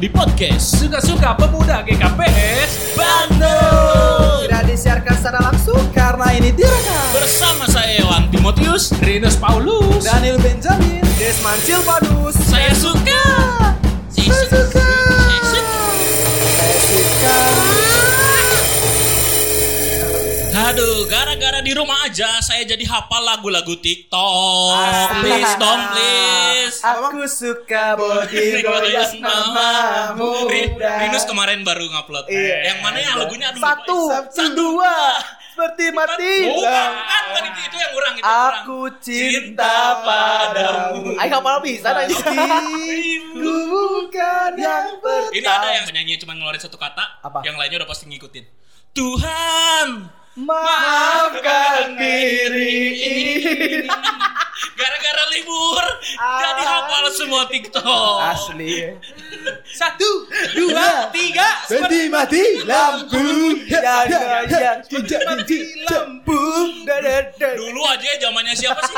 di podcast Suka-suka pemuda GKPS Bandung Tidak disiarkan secara langsung Karena ini direkam bersama saya Ewan Timotius. Rinus Paulus Daniel Benjamin Desman Silvanus Saya suka. Aduh, gara-gara di rumah aja saya jadi hafal lagu-lagu TikTok. Please dong, please. Aku suka body goyang namamu Rin- Rinus kemarin baru ngupload. Iya. Yang mana ya lagunya? Aduh, Satu, satu, dua Seperti mati Bukan, kan, kan itu, itu yang kurang. Itu yang kurang. Aku cinta padamu Ayo kapal bisa aja Ku bukan yang pertama Ini ada yang penyanyi cuma ngeluarin satu kata, Apa? yang lainnya udah pasti ngikutin. Tuhan, Maafkan diri. Ini gara-gara libur. Jadi hafal semua TikTok. Asli. Satu, dua, tiga. Berhenti mati lampu. Ya, ya, ya Tidak Lampu. Dadada Dulu aja zamannya siapa sih?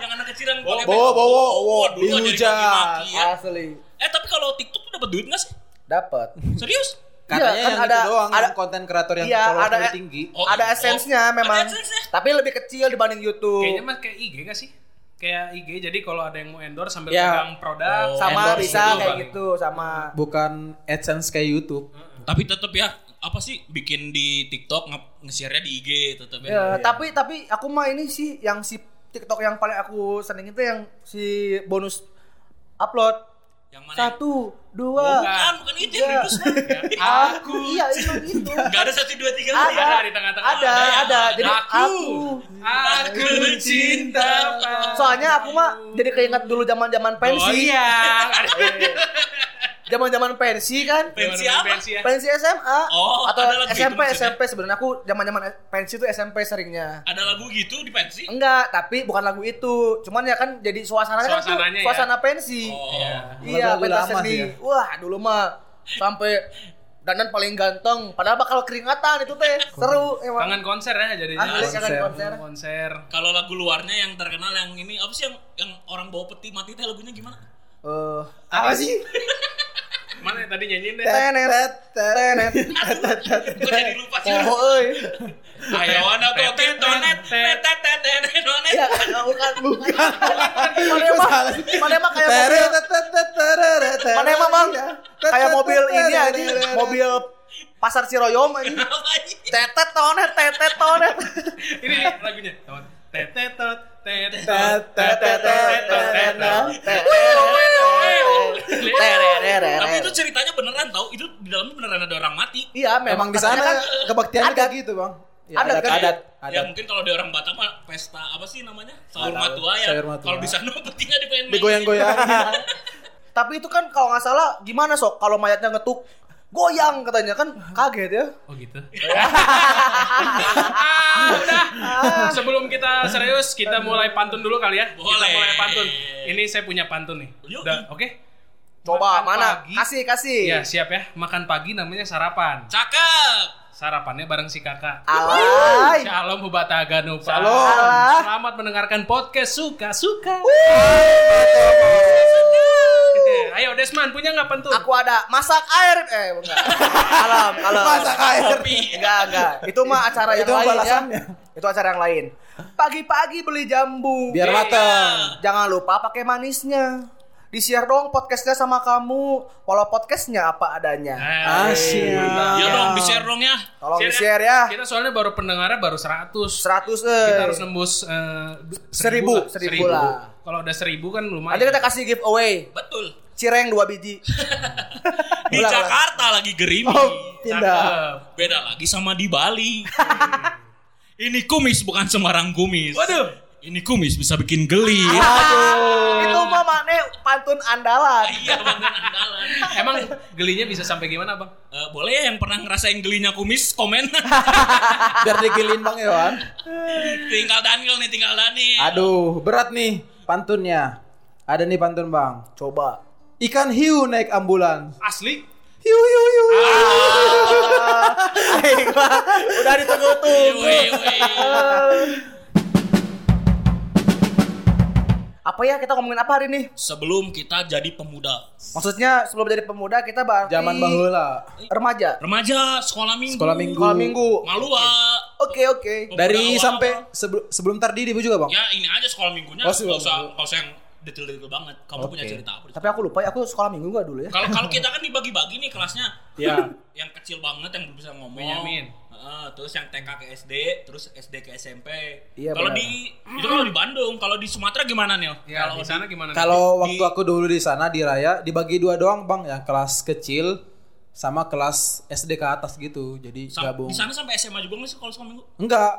yang anak kecil yang pakai Bowo, bowo, Oh, dulu aja ya. Asli. Eh tapi kalau TikTok tuh dapat duit nggak sih? Dapat. Serius? Katanya Iya, kan yang ada- itu doang ada- yang konten kreator yang Iya, ada- paling tinggi. Oh, Ada oh, esensenya ada memang. esensnya. Tapi lebih kecil dibanding Youtube. Kayaknya mah kayak IG gak sih? Kayak IG jadi kalau ada yang mau endorse sambil Ya. pegang produk Oh, Sama bisa gitu, kayak gitu Sama Bukan AdSense kayak YouTube. Tapi tetap ya apa sih bikin di TikTok nge- nge-share-nya di IG tetap Ya, ya. tapi tapi aku mah ini sih yang si TikTok yang paling aku seneng itu yang si bonus upload Yang mana? satu dua Bukan, bukan itu yang tiga. Rinus. aku iya itu itu Gak ada satu dua tiga ada Ada di tengah-tengah. ada Ada. ada jadi Aku. aku Aku cinta soalnya aku mah jadi keinget dulu zaman zaman pensi Oh iya zaman zaman pensi kan Pensi apa? Pensi ya. pensi SMA Oh, atau ada lagu SMP gitu maksudnya? SMP sebenarnya aku zaman zaman pensi itu SMP seringnya Ada lagu gitu di pensi? Enggak, tapi bukan lagu itu. Cuman ya kan jadi suasananya, kan tuh ya. suasana pensi. Oh. Iya, Lagu pentas seni. sih ya. Wah, dulu mah sampai dandan paling ganteng. Padahal bakal keringatan itu teh. Seru emang. Kangen konser ya jadinya. Asli kangen konser. konser. konser. Kalau lagu luarnya yang terkenal yang ini apa sih yang yang orang bawa peti mati teh lagunya gimana? Eh, Apa sih? Mana yang tadi nyanyiin deh? tenet, tenet. Gue jadi lupa sih. Oh, euy. Ayawan atau Tet, tonet, tet, tet tet tet tet tonet. Iya, kan bukan bukan. Mana emang? Mana emang kayak mobil Mana emang Bang? Kayak mobil ini aja, mobil pasar Ciroyom ini? Tetet tonet, tetet tonet. Ini nih lagunya. Tetetot, tetetot, Tapi itu ceritanya beneran tau, itu di dalamnya beneran ada orang mati. Iya, Emang memang di sana katanya kan kebaktiannya adat. kayak gitu bang Ya, Adat kan? adat Ya adat mungkin kalau di orang Batak mah pesta apa sih namanya? Sahur matua ya. Sahur matua. Kalau di sana petinya dipengen digoyang-goyangin Tapi itu kan kalau nggak salah gimana sok kalau mayatnya ngetuk goyang katanya kan kaget ya. Oh gitu. ah, udah. Sebelum kita serius, kita mulai pantun dulu kali ya. Kita Boleh. mulai pantun. Ini saya punya pantun nih. Udah, oke? Coba Makan mana? pagi. Kasih kasih. Ya, siap ya. Makan pagi namanya sarapan. Cakep. Sarapannya bareng si kakak. Alay. Shalom hubataga nupa. Shalom. Selamat mendengarkan podcast suka-suka. Ayo Desman, punya nggak pantun? Aku ada masak air eh enggak. Alam, alam. masak air Kopi. Enggak, enggak. Itu mah acara yang Itu lain ya. Itu acara yang lain. Pagi-pagi beli jambu. biar Iya. mateng Jangan lupa pakai manisnya. Di-share dong podcastnya sama kamu. Walau podcastnya apa adanya. Eh, Asyik. Ya dong, di-share dong ya. Tolong Share di-share ya. Kita soalnya baru pendengarnya baru 100. 100 eh. Kita harus nembus eh, Seribu, lah. seribu lah. Kalau udah seribu kan lumayan. Nanti kita kasih giveaway. Betul. Cireng dua biji. Di Ulang, Jakarta lagi gerimis. oh pindah Cakep. Beda lagi sama di Bali. Ini kumis bukan sembarang kumis. Waduh. Ini kumis bisa bikin geli. Itu mah mana pantun andalan. Iya, Bang, andalan. Emang gelinya bisa sampai gimana, Bang? Eh, boleh ya yang pernah ngerasain gelinya kumis komen. biar digilin bang Iwan tinggal Daniel nih, tinggal Daniel. aduh berat nih pantunnya ada nih pantun bang Coba. ikan hiu naik ambulans Asli? hiu hiu hiu mah Udah ditunggu-tunggu. Apa ya kita ngomongin apa hari ini? Sebelum kita jadi pemuda. Maksudnya sebelum jadi pemuda kita berarti Zaman bahula. remaja. Remaja, sekolah minggu. Sekolah minggu. Sekolah minggu. Malu ah. Oke oke. Dari Pemuda sampai sebelum sebelum tardidi juga bang. Ya ini aja sekolah minggunya. Oh, usah, gak usah yang detail-detail banget. Kamu punya Oke. cerita apa? Tapi aku lupa ya aku sekolah minggu gak dulu ya. Kalau kalau kita kan dibagi-bagi nih kelasnya. Ya. Yang kecil banget yang belum bisa ngomong. Benyamin. Heeh, terus yang TK ke SD, terus SD ke SMP. Iya, kalau di itu kalau di Bandung, kalau di Sumatera gimana nih? Ya, di sana gimana? Kalau Di- waktu aku dulu di sana di Raya dibagi dua doang bang, yang kelas kecil sama kelas SD ke atas gitu. Jadi Sam- gabung. Di sana sampai SMA juga nggak sih kalau sekolah minggu? Enggak,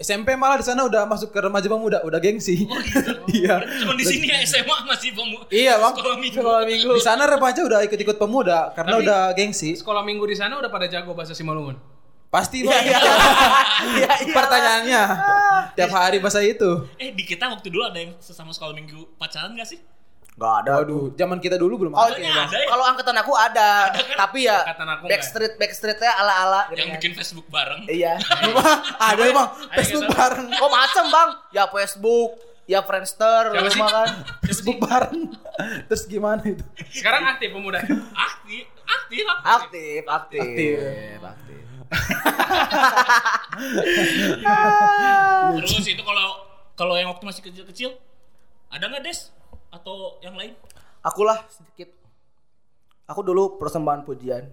SMP malah di sana udah masuk ke remaja pemuda, udah gengsi. Iya. Cuma di sini ya SMA masih pemu. Iya bang. Sekolah minggu. Sekolah minggu. Di sana remaja udah ikut-ikut pemuda karena Tapi- udah gengsi. Sekolah minggu di sana udah pada jago bahasa Simalungun. Pasti bang. Iya iya. Pertanyaannya tiap hari bahasa itu. Eh di kita waktu dulu ada yang sesama sekolah minggu pacaran gak sih? Gak ada. Waduh, zaman kita dulu belum Oh, ada. Ada ya. Kalau angkatan aku ada, tapi ya Angkatan aku backstreet backstreetnya ala-ala. gitu Yang kan. bikin Facebook bareng. Iya. ada bang, Facebook bareng. Oh macem bang, ya Facebook, ya Friendster, Siapa lu sih? mah kan. Facebook bareng. Terus gimana itu? Sekarang aktif pemuda. Aktif, aktif, aktif. Aktif, aktif, Aktif. aktif. Terus itu kalau kalau yang waktu masih kecil-kecil ada nggak Des atau yang lain Akulah sedikit. Aku dulu persembahan pujian.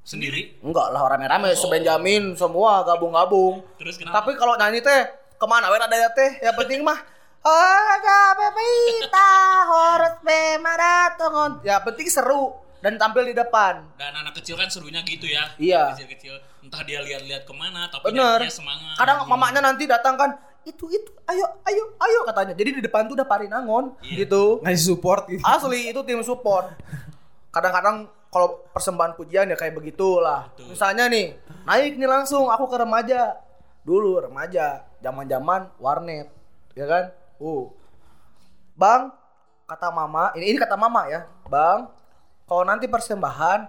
sendiri? Enggak lah rame-rame, sebenjamin semua gabung-gabung. Terus kenapa? Tapi kalau nyanyi teh ke mana wen ada ya teh? Yang penting mah Ada bebita horus bemaratongon. Ya penting seru dan tampil di depan. Dan anak kecil kan serunya gitu ya. Iya. Kecil-kecil entah dia lihat-lihat ke mana tapi Bener. nyanyinya semangat. Kadang mamanya nanti datang kan itu itu ayo ayo ayo katanya. Jadi di depan tuh udah parinangon Iya. gitu. Ngasih support gitu. Asli itu tim support. Kadang-kadang kalau persembahan pujian ya kayak begitulah. Betul. Misalnya nih, naik nih langsung aku ke remaja. Dulu remaja, zaman-zaman warnet, ya kan? Uh. Bang, kata mama, ini ini kata mama ya. Bang, kalau nanti persembahan,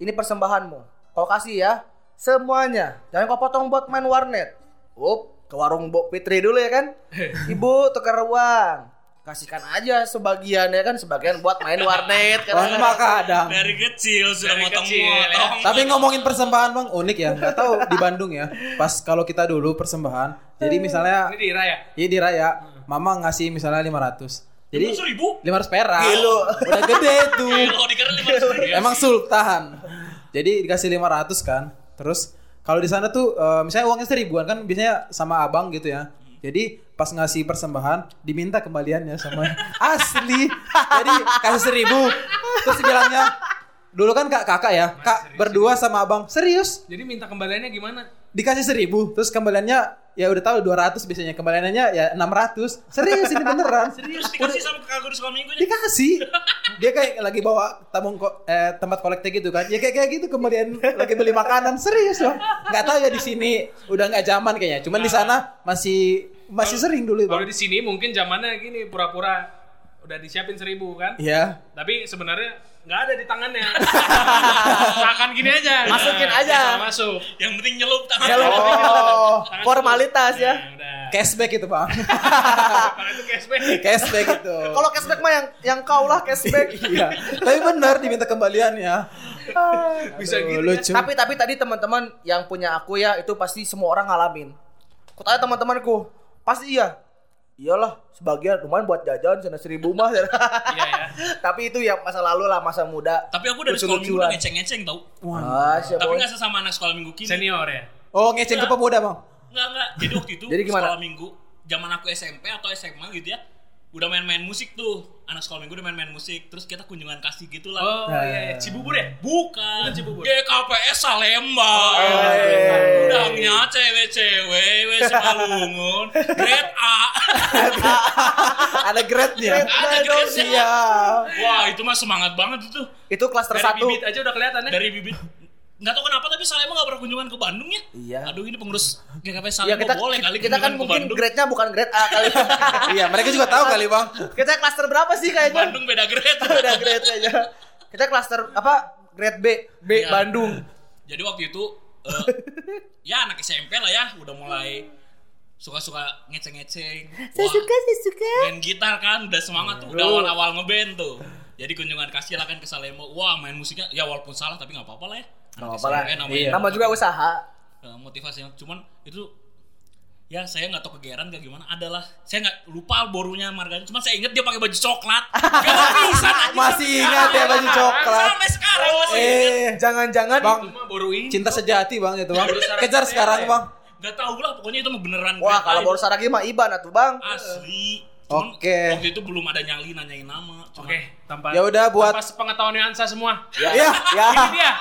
ini persembahanmu. Kau kasih ya semuanya. Jangan kau potong buat main warnet. Up, ke warung Bok Fitri dulu ya kan? Ibu tukar uang. Kasihkan aja sebagian ya kan, sebagian buat main warnet kan. Bang mah kadang. Dari kecil sudah Dari motong-motong. kecil, ya. Tapi ngomongin persembahan bang unik ya. Gak tahu di Bandung ya. Pas kalau kita dulu persembahan. Jadi misalnya Ini di Raya. ya di raya, mama ngasih misalnya 500. Jadi seribu. 500 perak. Gilo. Udah gede tuh. Lima ratus ribu. Emang sultan. Jadi dikasih 500 kan. Terus kalau di sana tuh eh, misalnya uangnya seribuan kan biasanya sama abang gitu ya. Jadi pas ngasih persembahan diminta kembaliannya sama asli. Jadi kasih seribu. Terus bilangnya dulu kan kak kakak ya, kak berdua sama abang serius Jadi minta kembaliannya gimana? Dikasih seribu. Terus kembaliannya ya udah tahu 200 biasanya. Kembaliannya ya 600 serius ini beneran. Serius dikasih sama kakak di sekolah minggunya. dikasih. Dia kayak lagi bawa tabung ko- eh, tempat kolektif gitu kan. Ya kayak kayak gitu kemudian lagi beli makanan. Serius loh. Nggak tahu ya di sini udah nggak zaman kayaknya. Cuman di sana masih masih sering dulu Kalau di sini mungkin zamannya gini pura-pura udah disiapin seribu kan? Iya Tapi sebenarnya nggak ada di tangannya. Seakan gini aja. Masukin Nah, aja. Masuk. Yang penting nyelup tangan. Ya lu oh Tangan formalitas ya. Nah, udah. cashback itu bang itu cashback. cashback itu Kalau cashback mah yang yang kau lah cashback. iya tapi benar diminta kembaliannya Bisa Aduh, gitu. lucu Tapi tapi tadi teman-teman yang punya aku ya itu pasti semua orang ngalamin. Aku tanya teman-temanku, pasti iya. Iyalah, sebagian lumayan buat jajan sana seribu mah. Iya ya. tapi itu ya masa lalu lah, masa muda. Tapi aku dari sekolah minggu udah ngeceng-ngeceng tau. Ah, siapa? Tapi gak sesama anak sekolah minggu kini. Senior ya. oh ngeceng ke pemuda bang Enggak, enggak. Jadi waktu itu Jadi gimana? sekolah minggu, zaman aku SMP atau SMA gitu ya, udah main-main musik tuh. Anak sekolah minggu udah main-main musik, terus kita kunjungan kasih gitu lah. Oh iya, iya. Cibubur ya? Bukan, Bukan Cibubur. GKPS Salemba. Eh. Udangnya cewek-cewek, wes Malungun, grade A. ada grade-nya Ada grade siap Wah, itu mah semangat banget itu. Itu klaster Dari satu. bibit aja udah kelihatan ya. Dari bibit Nggak tahu kenapa tapi Salema nggak pernah kunjungan ke Bandung ya? Iya. Aduh ini pengurus GKPS Ya Salema kita boleh kali kita kan mungkin Bandung. grade-nya bukan grade A kali. iya mereka juga tahu kali bang kita klaster berapa sih kayaknya? Bandung beda grade. Beda grade aja. Kita klaster apa? Grade B, B Iya. Bandung. Jadi waktu itu eh, ya anak SMP lah ya udah mulai suka-suka ngeceng-ngeceng. Saya Wah, suka, saya suka. main gitar kan udah semangat tuh udah awal-awal ngeband tuh jadi kunjungan kasih lah kan ke Salemo wah main musiknya ya walaupun salah tapi nggak apa-apa lah ya Nggak apa-apa lah. Namanya Nama juga usaha. motivasinya cuman itu ya saya nggak tahu kegeran gak gimana adalah saya nggak lupa borunya marganya cuman saya inget dia pakai baju coklat Gak bisa anjing. Masih ingat ya baju coklat. sampai sekarang masih ingat Eh, Jangan-jangan Bang, baru ini. cinta sejati bang itu bang. Kejar sekarang ya. bang. nggak tahu lah pokoknya itu mah beneran Wah, kalau baru saragi mah Iban atuh, Bang. asli Oke. waktu itu belum ada nyali nanyain nama Oke, tanpa Ya udah, buat- tanpa sepengetahuan Ansa semua. Ya. Iya, ya. Ini dia.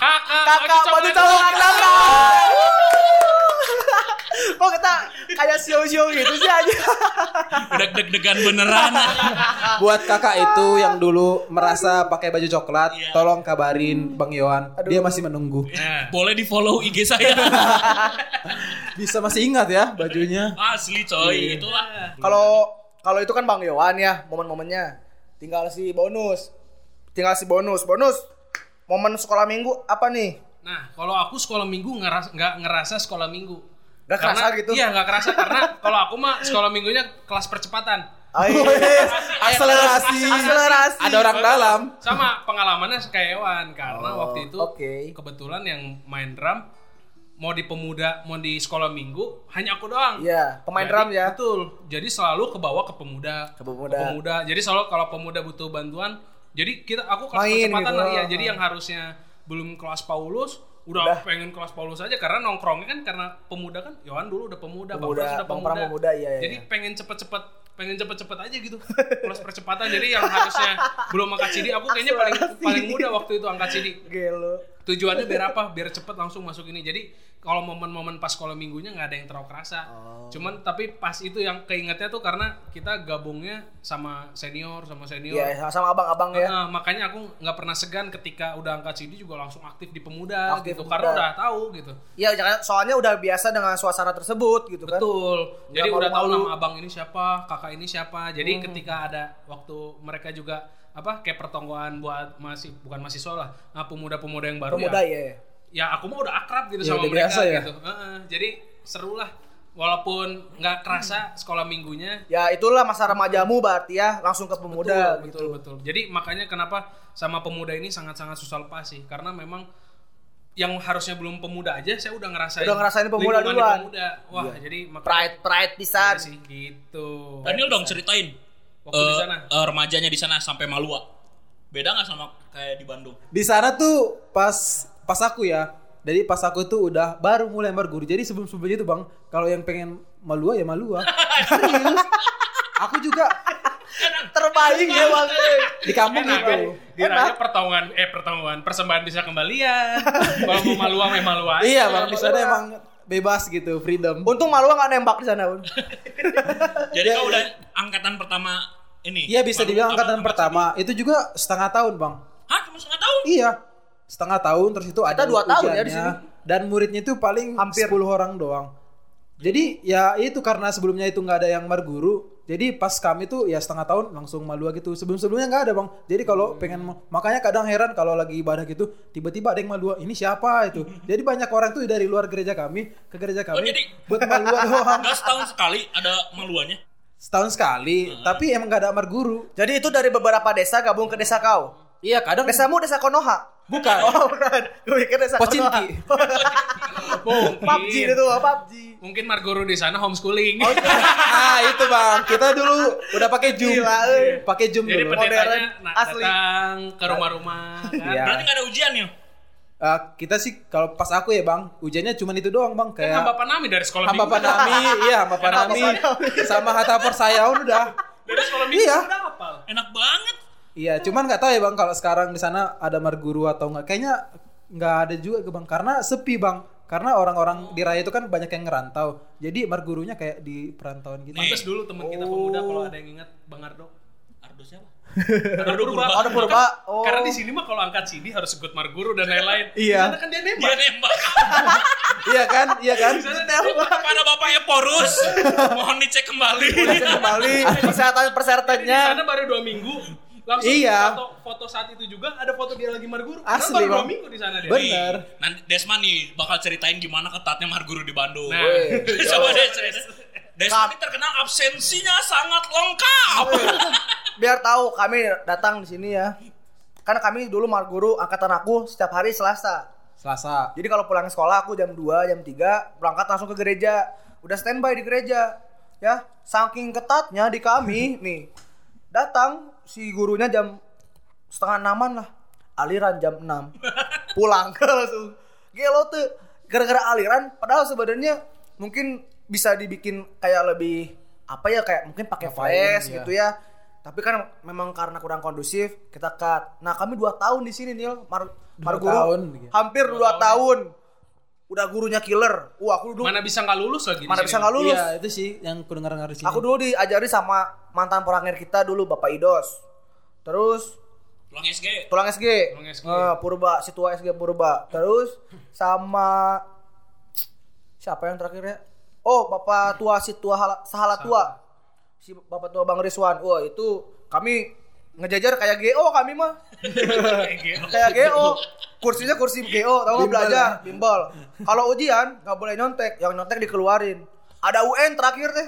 Kakak, Kakak baju coklat kakak. Kok kita kayak sio-sio gitu sih aja. udah deg-degan beneran Buat kakak itu yang dulu merasa pakai baju coklat, Iya. tolong kabarin Bang Yohan. Dia masih menunggu. Nah, boleh di follow IG saya Bisa masih ingat ya bajunya. asli coy itulah Kalau kalau itu kan Bang Yohan ya, momen-momennya. Tinggal si bonus. Tinggal si bonus. Bonus. Momen sekolah minggu apa nih? Nah, kalau aku sekolah minggu ngeras nggak ngerasa sekolah minggu. Nggak kerasa Karena- gitu? Iya, nggak kerasa karena kalau aku mah sekolah minggunya kelas percepatan. Ayo. Akselerasi. Akselerasi. Ada orang dalam. Sama pengalamannya kayak Ewan karena Oh, waktu itu oke. kebetulan yang main drum mau di pemuda mau di sekolah minggu hanya aku doang. Iya, pemain Jadi- drum ya. Betul. Jadi selalu ke bawah ke pemuda. Ke pemuda. Jadi selalu kalau pemuda butuh bantuan, jadi kita aku kelas Main percepatan gitu. lah ya. Jadi yang harusnya belum kelas Paulus udah, Udah. pengen kelas Paulus aja karena nongkrongnya kan karena pemuda kan Yohan dulu udah pemuda, Bang Pemuda, Pras udah Bang pemuda. Pemuda, iya, iya, Jadi iya. pengen cepet-cepet pengen cepet-cepet aja gitu kelas percepatan jadi yang harusnya belum angkat CD aku kayaknya paling paling muda waktu itu angkat CD Gelo. tujuannya biar apa biar cepet langsung masuk ini jadi kalau momen-momen pas sekolah minggunya nggak ada yang terlalu kerasa Oh. cuman tapi pas itu yang keingetnya tuh karena kita gabungnya sama senior sama senior Iya, sama abang-abang ya. Nah, makanya aku nggak pernah segan ketika udah angkat CD juga langsung aktif di pemuda Aktif gitu pemuda. karena udah tahu gitu Iya, soalnya udah biasa dengan suasana tersebut gitu kan. betul jadi udah tahu nama abang ini siapa kakak ini siapa jadi ketika ada waktu mereka juga apa kayak pertonggoan buat masih bukan mahasiswa lah nah, pemuda-pemuda yang baru Pemuda ya ya. Ya aku mah udah akrab gitu Ya, sama udah mereka biasa ya. gitu. Heeh, jadi seru lah. Walaupun nggak kerasa sekolah minggunya. Ya itulah masa remajamu berarti ya, langsung ke pemuda betul, gitu. betul betul. Jadi makanya kenapa sama pemuda ini sangat-sangat susah lepas sih karena memang yang harusnya belum pemuda aja saya udah ngerasain Udah ngerasain pemuda duluan. pemuda. Wah, jadi makanya Pride pride Iya pisan. sih gitu. Daniel dong ceritain Waktu di eh, sana. eh, remajanya di sana sampai Malua beda nggak sama kayak di Bandung Di sana tuh pas pas aku ya. Jadi pas aku tuh udah baru mulai berguru. Jadi sebelum sebelumnya itu bang, kalau yang pengen malua ya malua. Serius. Aku juga Terbaik ya Bang. di kampung Enak, gitu. kan? Diranya pertongonan eh pertongonan persembahan bisa kembalian. Kalau mau maluang ya maluang. Iya bang, di sana emang bebas gitu, freedom. Untung malu nggak nembak di sana, jadi Ya, kau udah angkatan pertama ini Iya bisa Malua dibilang angkatan pertama. Itu juga setengah tahun bang. hah cuma setengah tahun Iya, setengah tahun terus itu ada dua tahun ya di sini. Dan muridnya itu paling Hampir. 10 orang doang. Jadi ya itu karena sebelumnya itu nggak ada yang marguru. Jadi pas kami tuh ya setengah tahun langsung malua gitu. Sebelum sebelumnya nggak ada bang. Jadi kalau pengen makanya kadang heran kalau lagi ibadah gitu tiba-tiba ada yang malua. Ini siapa itu? Jadi banyak orang tuh dari luar gereja kami ke gereja kami Oh, jadi- buat malua doang. nggak setahun sekali ada maluannya Setahun sekali. Tapi emang nggak ada marguru. Jadi itu dari beberapa desa gabung ke desa kau. Iya kadang Desamu desa Konoha. bukan. Oh, bukan. Gue pikir desa Pocinki. Konoha. Mungkin. PUBG itu, PUBG. Mungkin Margoro di sana homeschooling. ah itu bang. Kita dulu udah pakai zoom. Gila, eh. Pakai zoom Jadi dulu. pendetanya Modern, asli. datang ke rumah-rumah kan. Iya. berarti nggak ada ujian ya Eh, kita sih kalau pas aku ya bang, ujiannya cuma itu doang bang kayak hamba panami dari sekolah hamba panami, iya hamba panami, sama hata persayaun udah. Dari sekolah minggu Iya. udah hafal. enak banget Iya, cuman nggak tahu ya bang kalau sekarang di sana ada marguru atau nggak. Kayaknya nggak ada juga ke bang, karena sepi bang. Karena orang-orang di raya itu kan banyak yang ngerantau. Jadi margurunya kayak di perantauan gitu. Pantes dulu teman kita pemuda kalau ada yang ingat Bang Ardo. Ardo siapa Ardo Purba. Ada purba. Oh. Karena di sini mah kalau angkat CD harus ikut Marguru dan lain-lain. Iya. Karena kan dia dia nembak. nembak iya kan, iya kan. kepada bapaknya porus mohon dicek kembali kembali persyaratan Di persyaratannya. sana baru dua minggu. Langsung Iya. foto, foto saat itu juga ada foto dia lagi Marguru. Asli, Karena baru dua minggu di sana dia. Bener. Nanti Desma nih bakal ceritain gimana ketatnya Marguru di Bandung. Nah. Coba deh cerita. Desmond ini terkenal absensinya sangat lengkap. Biar tahu kami datang di sini ya. Karena kami dulu marguru angkatan aku setiap hari Selasa. Selasa. Jadi kalau pulang sekolah aku jam 2, jam 3 berangkat langsung ke gereja. Udah standby di gereja. Ya, saking ketatnya di kami nih. Datang si gurunya jam setengah enaman lah. Aliran jam 6. Pulang langsung. Gelo tuh gara-gara aliran padahal sebenarnya mungkin bisa dibikin kayak lebih apa ya kayak mungkin pakai flash ya. gitu ya. Tapi kan memang karena kurang kondusif kita cut. Nah, kami dua tahun di sini Nil. Mar Dua Marguru. tahun, gitu. Hampir dua, tahun. Udah gurunya killer. Wah, aku dulu Mana bisa nggak lulus lagi? mana bisa nggak lulus. Iya, itu sih yang aku dengar dengar di sini. Aku dulu diajari sama mantan porangir kita dulu Bapak Idos. Terus Pulang SG. tulang SG. Tulang SG. Eh, Purba, Situa SG Purba. Terus sama siapa yang terakhir ya? Oh, Bapak tua Situa Hala- Sahala tua. Si Bapak tua Bang Rizwan. Wah, itu kami ngejajar kayak GO kami mah. kayak GO. Kursinya kursi GO, tahu nggak belajar, ya? bimbel. Kalau ujian nggak boleh nyontek, yang nyontek dikeluarin. Ada UN terakhir teh.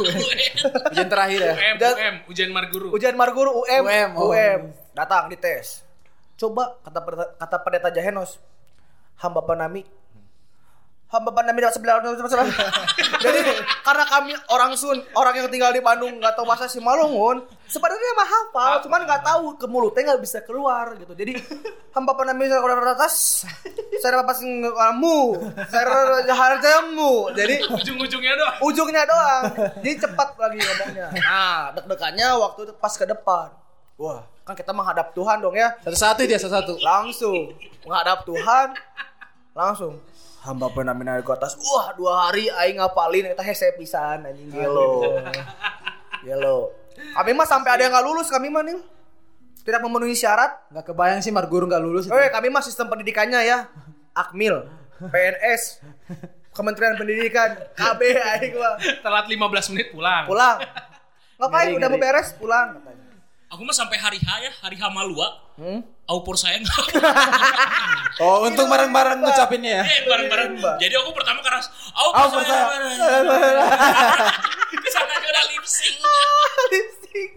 ujian terakhir ya. UM, Dan- UM, ujian Marguru. Ujian Marguru UM, UM, oh. UM. Datang dites. Coba kata kata pendeta Jahenos. Hamba panami. Hamba sebelah Jadi karena kami orang Sun, orang yang tinggal di Bandung nggak tahu bahasa Simalungun, sebenarnya mah hafal, cuman nggak tahu ke mulutnya nggak bisa keluar gitu. Jadi hamba saya orang atas, saya dapat kamu, saya harjamu. Jadi Ujung-ujungnya doang. ujungnya doang. Jadi cepat lagi ngomongnya. Nah, deg-degannya waktu itu pas ke depan. Wah, kan kita menghadap Tuhan dong ya. Satu-satu dia satu-satu. Langsung menghadap Tuhan. Langsung hamba penamina di atas. Wah, dua hari aing ngapalin eta hese pisan anjing gelo. Gelo. Kami mah sampai ada yang nggak lulus kami mah nih. Tidak memenuhi syarat. Nggak kebayang sih Marguru nggak lulus. Eh, kami mah sistem pendidikannya ya. Akmil, PNS, Kementerian Pendidikan, KB aing mah. Telat 15 menit pulang. pulang ngapain udah mau beres pulang katanya Aku mah sampai hari H ya, hari H Malua. hmm? Aupur saya nggak Oh, untung bareng-bareng ngucapinnya ya. Eh, bareng-bareng. Jadi aku pertama keras. Aupur saya. Ke sana aja udah lip sync. Lipstick.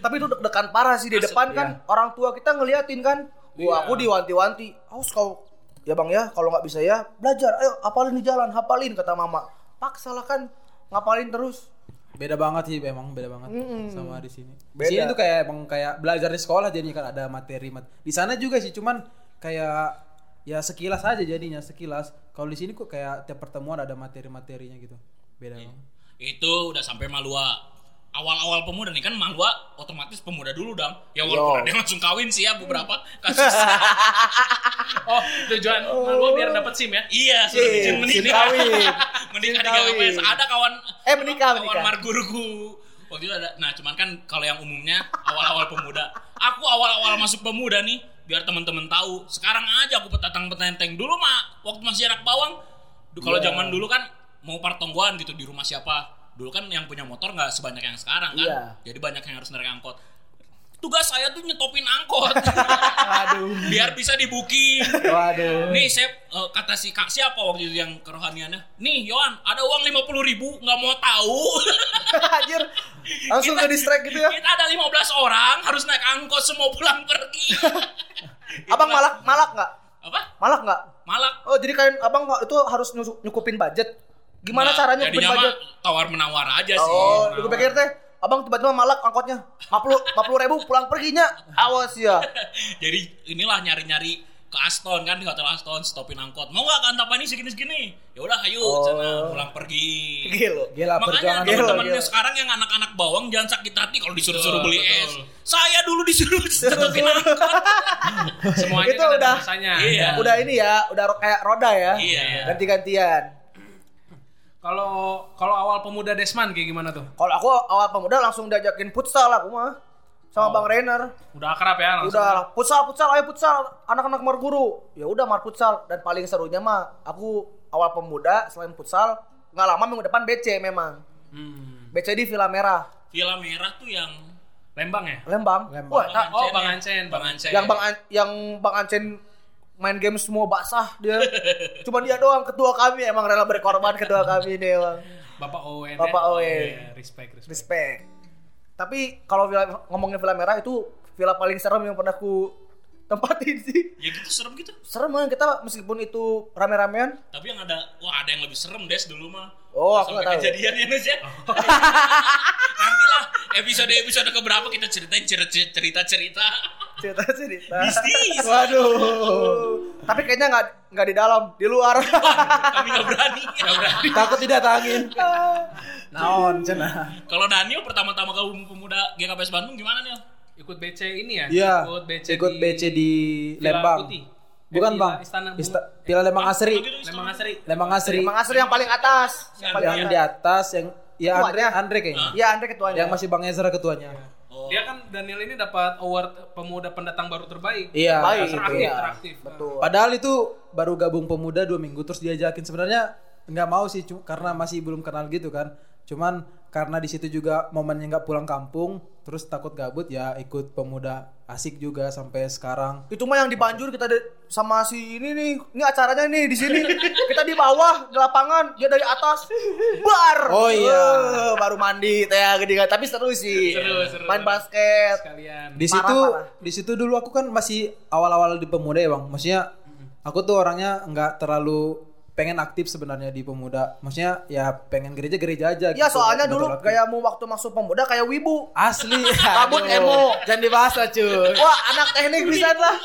tapi itu deg-degan parah sih di Masuk, depan kan orang tua kita ngeliatin kan wah Iya. aku diwanti-wanti awas kau ya bang ya kalau nggak bisa ya belajar ayo hafalin di jalan hafalin kata mama paksa lah kan ngapalin terus Beda banget sih memang beda banget Mm-mm. sama di sini. Di sini tuh kayak emang kayak belajar di sekolah jadinya kan ada materi mat. Di sana juga sih cuman kayak ya sekilas aja jadinya sekilas. Kalau di sini kok kayak tiap pertemuan ada materi-materinya gitu. Beda banget. Itu udah sampai Malua. Awal-awal pemuda nih kan Malua otomatis pemuda dulu dong. Ya Yo. walaupun ada yang langsung kawin sih ya beberapa kasus. Oh, tujuan malu biar dapat SIM ya. iya, sudah Sim, izin menikah. kawin. menikah di KPS. kawin. Ada kawan Eh, menikah, kawan menikah. marguruku. Waktu itu ada. Nah, cuman kan kalau yang umumnya awal-awal pemuda. Aku awal-awal masuk pemuda nih biar teman-teman tahu. Sekarang aja aku petatang petenteng. Dulu mah waktu masih anak bawang. Kalau Iya. zaman dulu kan mau partonggoan gitu di rumah siapa. Dulu kan yang punya motor nggak sebanyak yang sekarang kan. Iya. Jadi banyak yang harus narik angkot. Tugas saya tuh nyetopin angkot. Aduh. biar bisa di booking. Waduh. Nih saya eh, kata si kak siapa waktu itu yang kerohaniannya. Nih Yohan ada uang 50 ribu nggak mau tahu. Anjir. Langsung ke distract gitu ya. Kita ada 15 orang harus naik angkot semua pulang pergi. Abang malak malak nggak? Apa? Malak nggak? Malak. Oh, jadi kalian abang itu harus nyukupin budget. Gimana Nggak, caranya jadinya mah tawar menawar aja sih. Oh, gue pikir teh abang tiba-tiba malak angkotnya 50 50 ribu pulang perginya awas ya Jadi inilah nyari-nyari ke Aston kan di hotel Aston stopin angkot. Mau nggak kan ini segini segini? Ya udah ayo Oh. sana pulang pergi. gila Gila Makanya teman-temannya sekarang yang anak-anak bawang jangan sakit hati kalau disuruh-suruh Betul, beli es. Saya dulu disuruh stopin angkot. Semuanya Itu kan udah-. Iya. udah ini ya udah kayak roda ya Iya. ganti-gantian Kalau kalau awal pemuda Desman kayak gimana tuh? kalau aku awal pemuda langsung diajakin futsal aku mah sama bang Rainer Udah akrab ya langsung. udah futsal futsal ayo futsal anak-anak marguru ya udah mar futsal dan paling serunya mah aku awal pemuda selain futsal nggak lama minggu depan BC memang Hmm. BC di Villa Merah Villa merah tuh yang Lembang ya? Lembang, Lembang. Wah, Oh. Bang Ancen. Bang Ancen. yang bang An- yang bang Ancen main game semua basah dia cuma dia doang ketua kami emang rela berkorban ketua kami ini emang Bapak Owen. Bapak ya? Owen. Iya, respect, respect. Respect. Tapi kalau ngomongin villa merah itu villa paling serem yang pernah ku tempatin sih. Ya gitu serem gitu. Serem kan kita meskipun itu rame-ramean. Tapi yang ada, wah ada yang lebih serem des dulu mah. Oh, aku Sampai nggak tahu. kejadian ya Nes ya. Nanti lah episode episode keberapa kita ceritain cerita cerita. Cerita-cerita. Bisnis. Waduh. Tapi kayaknya nggak nggak di dalam, di luar. Kami nggak berani. Nggak berani. Takut tidak tangin. Naon cenah. Kalau Daniel pertama-tama gabung pemuda GKPS Bandung gimana nih? Ikut BC ini ya? Iya. Ikut BC Ikut di BC di Lembang. Putih. Bukan Eh, bang. Istana. Ista- Villa Lembang Asri. Lembang Asri. Lembang Asri. Emang asli yang paling atas. Yang paling atas. di atas yang ya Andre. Andre kayaknya. Iya, Andre ketuanya. Yang masih Bang Ezra ketuanya. Oh. Dia kan Daniel ini dapat award pemuda pendatang baru terbaik. Iya. baik. Teraktif, iya. teraktif. Betul. Padahal itu baru gabung pemuda dua minggu terus diajakin sebenarnya nggak mau sih karena masih belum kenal gitu kan. Cuman karena di situ juga momennya nggak pulang kampung, terus takut gabut ya ikut pemuda asik juga sampai sekarang. Itu mah yang di Banjur kita de- sama si ini nih. Ini acaranya nih di sini. kita di bawah di lapangan, dia dari atas. Bar. Oh, iya. Eh, baru mandi teh gede tapi seru sih. Seru, seru. Main basket. Sekalian. Di Parah, situ parah. di situ dulu aku kan masih awal-awal di pemuda ya bang. Maksudnya aku tuh orangnya nggak terlalu pengen aktif sebenarnya di pemuda. Maksudnya ya pengen gereja-gereja aja. Iya, gitu, soalnya dulu aktif. gayamu waktu masuk pemuda kayak wibu. asli. Rambut Aduh. emo. Jangan dibahas lah cuy. Wah, anak teknik bisa lah.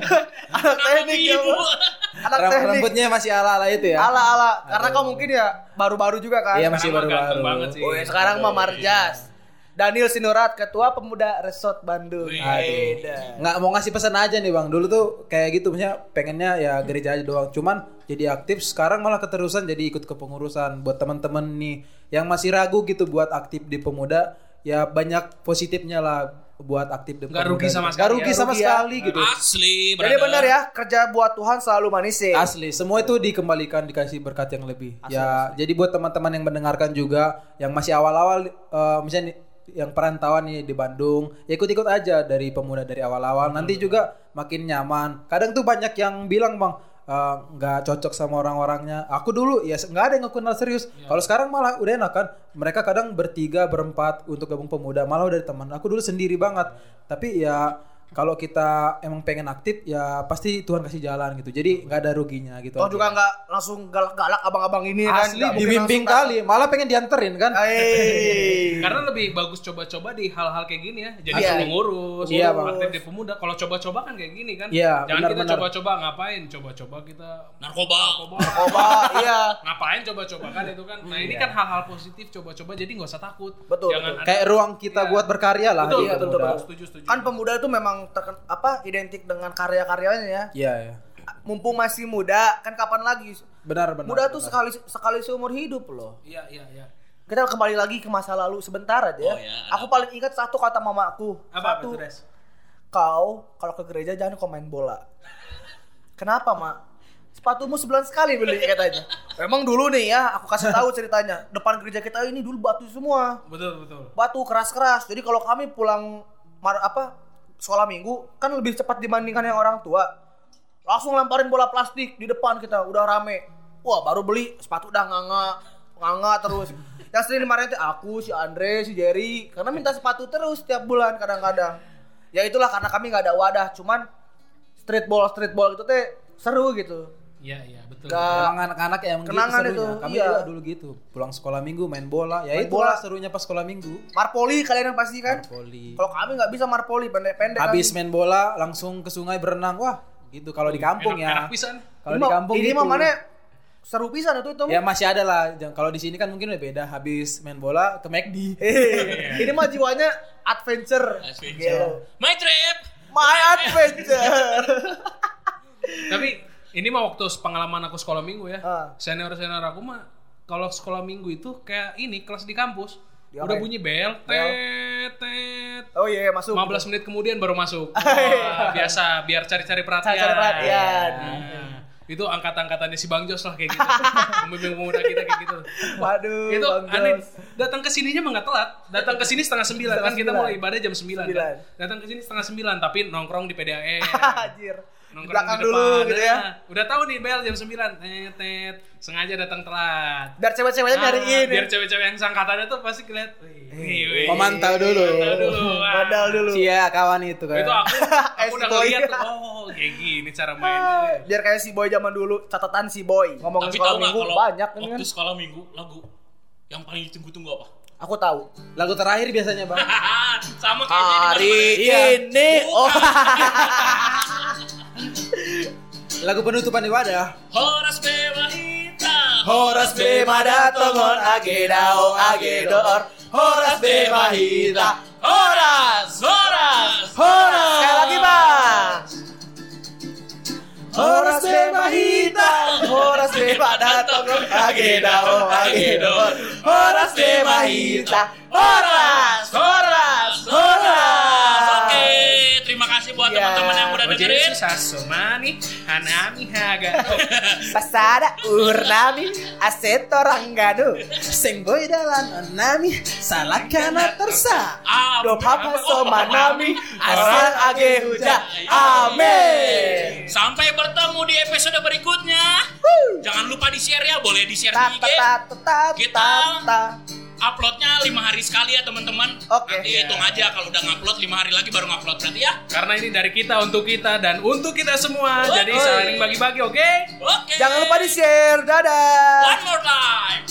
anak teknik ya. Anak teknik. Rambutnya masih ala-ala itu ya. Ala-ala. Karena kau mungkin ya baru-baru juga kan. Iya masih baru-baru. banget sih. Oh, ya, sekarang mah Marjas. Daniel Sinurat, Ketua Pemuda Resort Bandung. Beda. Nggak mau ngasih pesan aja nih bang. Dulu tuh kayak gitu, maksudnya pengennya ya gereja aja doang. Cuman jadi aktif. Sekarang malah keterusan jadi ikut kepengurusan. Buat teman-teman nih yang masih ragu gitu buat aktif di pemuda, ya banyak positifnya lah buat aktif di pemuda. rugi sama Nggak sekali rugi ya. sama Rugi ya. sekali gitu. Asli, Jadi benar ya, kerja buat Tuhan selalu manis ya. Asli, semua itu dikembalikan dikasih berkat yang lebih. ya, jadi buat teman-teman yang mendengarkan juga yang masih awal-awal eh, misalnya nih, yang perantauan nih di Bandung, ya ikut-ikut aja dari pemuda dari awal-awal. Nanti juga makin nyaman. Kadang tuh banyak yang bilang, "Bang, eh, nggak cocok sama orang-orangnya." Aku dulu ya nggak ada yang aku kenal serius. Kalau sekarang malah udah enak kan. Mereka kadang bertiga, berempat untuk gabung pemuda, malah udah teman. Aku dulu sendiri banget. Tapi ya kalau kita emang pengen aktif ya pasti Tuhan kasih jalan gitu. Jadi nggak ada ruginya gitu. Aja. juga nggak langsung galak-galak abang-abang ini kan. asli Nggak mungkin dibimbing kali, malah pengen dianterin kan. Hei. Karena lebih bagus coba-coba di hal-hal kayak gini ya. Jadi Iya. pengurus, Iya, Bang. aktif di pemuda. Kalau coba-coba kan kayak gini kan. Iya, Jangan kita benar-benar. coba-coba ngapain? Coba-coba kita narkoba. coba. Coba, iya. ngapain coba-coba kan itu kan. Nah, ini kan hal-hal positif coba-coba jadi nggak usah takut. Betul, Jangan betul. ada- Kayak ruang kita buat berkarya lah betul, iya, betul, pemuda. betul, setuju, setuju. Kan pemuda itu memang terken, apa identik dengan karya-karyanya ya. Iya, ya. Mumpung masih muda, kan kapan lagi? Benar, benar. Muda tuh benar. sekali sekali seumur hidup loh. Iya, iya, iya. Kita kembali lagi ke masa lalu sebentar aja. Oh, ya, Aku paling ingat satu kata mamaku. Apa apa satu, tuh, Des? kau kalau ke gereja jangan kau main bola. Kenapa, Mak? Sepatumu sebulan sekali beli katanya. Memang dulu nih ya, aku kasih tahu ceritanya. Depan gereja kita ini dulu batu semua. Betul, betul. Batu keras-keras. Jadi kalau kami pulang mar apa sekolah minggu kan lebih cepat dibandingkan yang orang tua. Langsung lemparin bola plastik di depan kita, udah rame. Wah, baru beli sepatu udah nganga, nganga terus. Yang sering dimarahin tuh aku, si Andre, si Jerry, karena minta sepatu terus tiap bulan kadang-kadang. Ya itulah karena kami nggak ada wadah, cuman streetball streetball itu teh seru gitu. Iya, iya, betul. Emang anak-anak yang Kenangan gitu itu, serunya. Kami iya. juga dulu gitu. Pulang sekolah minggu main bola. Ya Main itu bola. serunya pas sekolah minggu. Marpoli kalian yang pasti kan? Poli. Kalau kami nggak bisa marpoli pendek-pendek. Habis kami. main bola langsung ke sungai berenang. Wah, gitu kalau di kampung Enak- ya. enak pisan. Kalau Ini di mah- kampung ini gitu. mah mana seru pisan itu itu. Ya masih ada lah. Kalau di sini kan mungkin udah beda. Habis main bola ke McD. Eh, ini mah jiwanya adventure. Adventure. Gitu. My trip. My adventure. Tapi ini mah waktu pengalaman aku sekolah minggu ya. Ah. Senior senior aku mah kalau sekolah minggu itu kayak ini kelas di kampus. Diapain? Udah bunyi bel, tet, tet. oh iya masuk. 15 menit kemudian baru masuk. Wah, biasa biar cari-cari perhatian. Cari-cari perhatian. Nah, itu angkat-angkatannya si Bang Jos lah kayak gitu. Pembimbing pemuda kita kayak gitu. Waduh. itu Bang aneh. Jos. Datang ke sininya mah telat. Datang ke sini setengah sembilan kan kita mulai ibadah jam sembilan. Sembilan. Kan? Datang ke sini setengah sembilan tapi nongkrong di PDAE. Anjir. Nongkrong belakang di dulu depan. gitu ya. Nah, udah tahu nih bel jam 9. Tet, tet. Sengaja datang telat. Biar cewek-ceweknya Ah, nyariin. biar cewek-cewek yang sangkatannya tuh pasti keliat. wih, wih, wih. Pemantau dulu. Pemantau dulu. Modal dulu. Iya kawan itu kan. Itu aku, Eh, aku udah ngeliat tuh. Oh, kayak gini cara mainnya. Biar kayak si boy zaman dulu, catatan si boy. Ngomongin Tapi sekolah minggu kalau banyak ini kan. waktu sekolah minggu lagu yang paling ditunggu-tunggu apa? Aku tahu. Lagu terakhir biasanya bang. Sama kayak di Hari mana-mana. Iya. ini oh Lagu penutupan ibadah. Horas bebahita. Horas be madatongon agedao agedor Horas be mahita Horas, horas. Horas. Sekali lagi bang Horas be mahita Horas be madatongon agedao agedor Horas be mahita Horas Horas Horas kasih buat Ya. teman-teman yang udah Oje dengerin. sasomani hanami haga. Pasada urnami aseto rangganu Sing boy dalan nami salah kana tersa. Ah, Do papa so manami asal age huja Amin Sampai bertemu di episode berikutnya. Jangan lupa di share ya, boleh di share Ta di IG. ta ta ta Kita- ta ta. Uploadnya lima hari sekali ya teman-teman. Oke. Nanti hitung aja kalau udah ngupload lima hari lagi baru ngupload berarti ya. Karena ini dari kita untuk kita dan untuk kita semua. Oi, Jadi oi. saling bagi-bagi, oke? Oke. Jangan lupa di share Dadah One more time.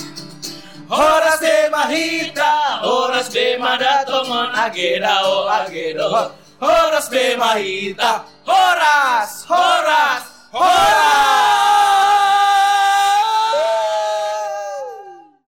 Horas de mahita Horas be madatongon agedao agedo Horas be mahita Horas Horas Horas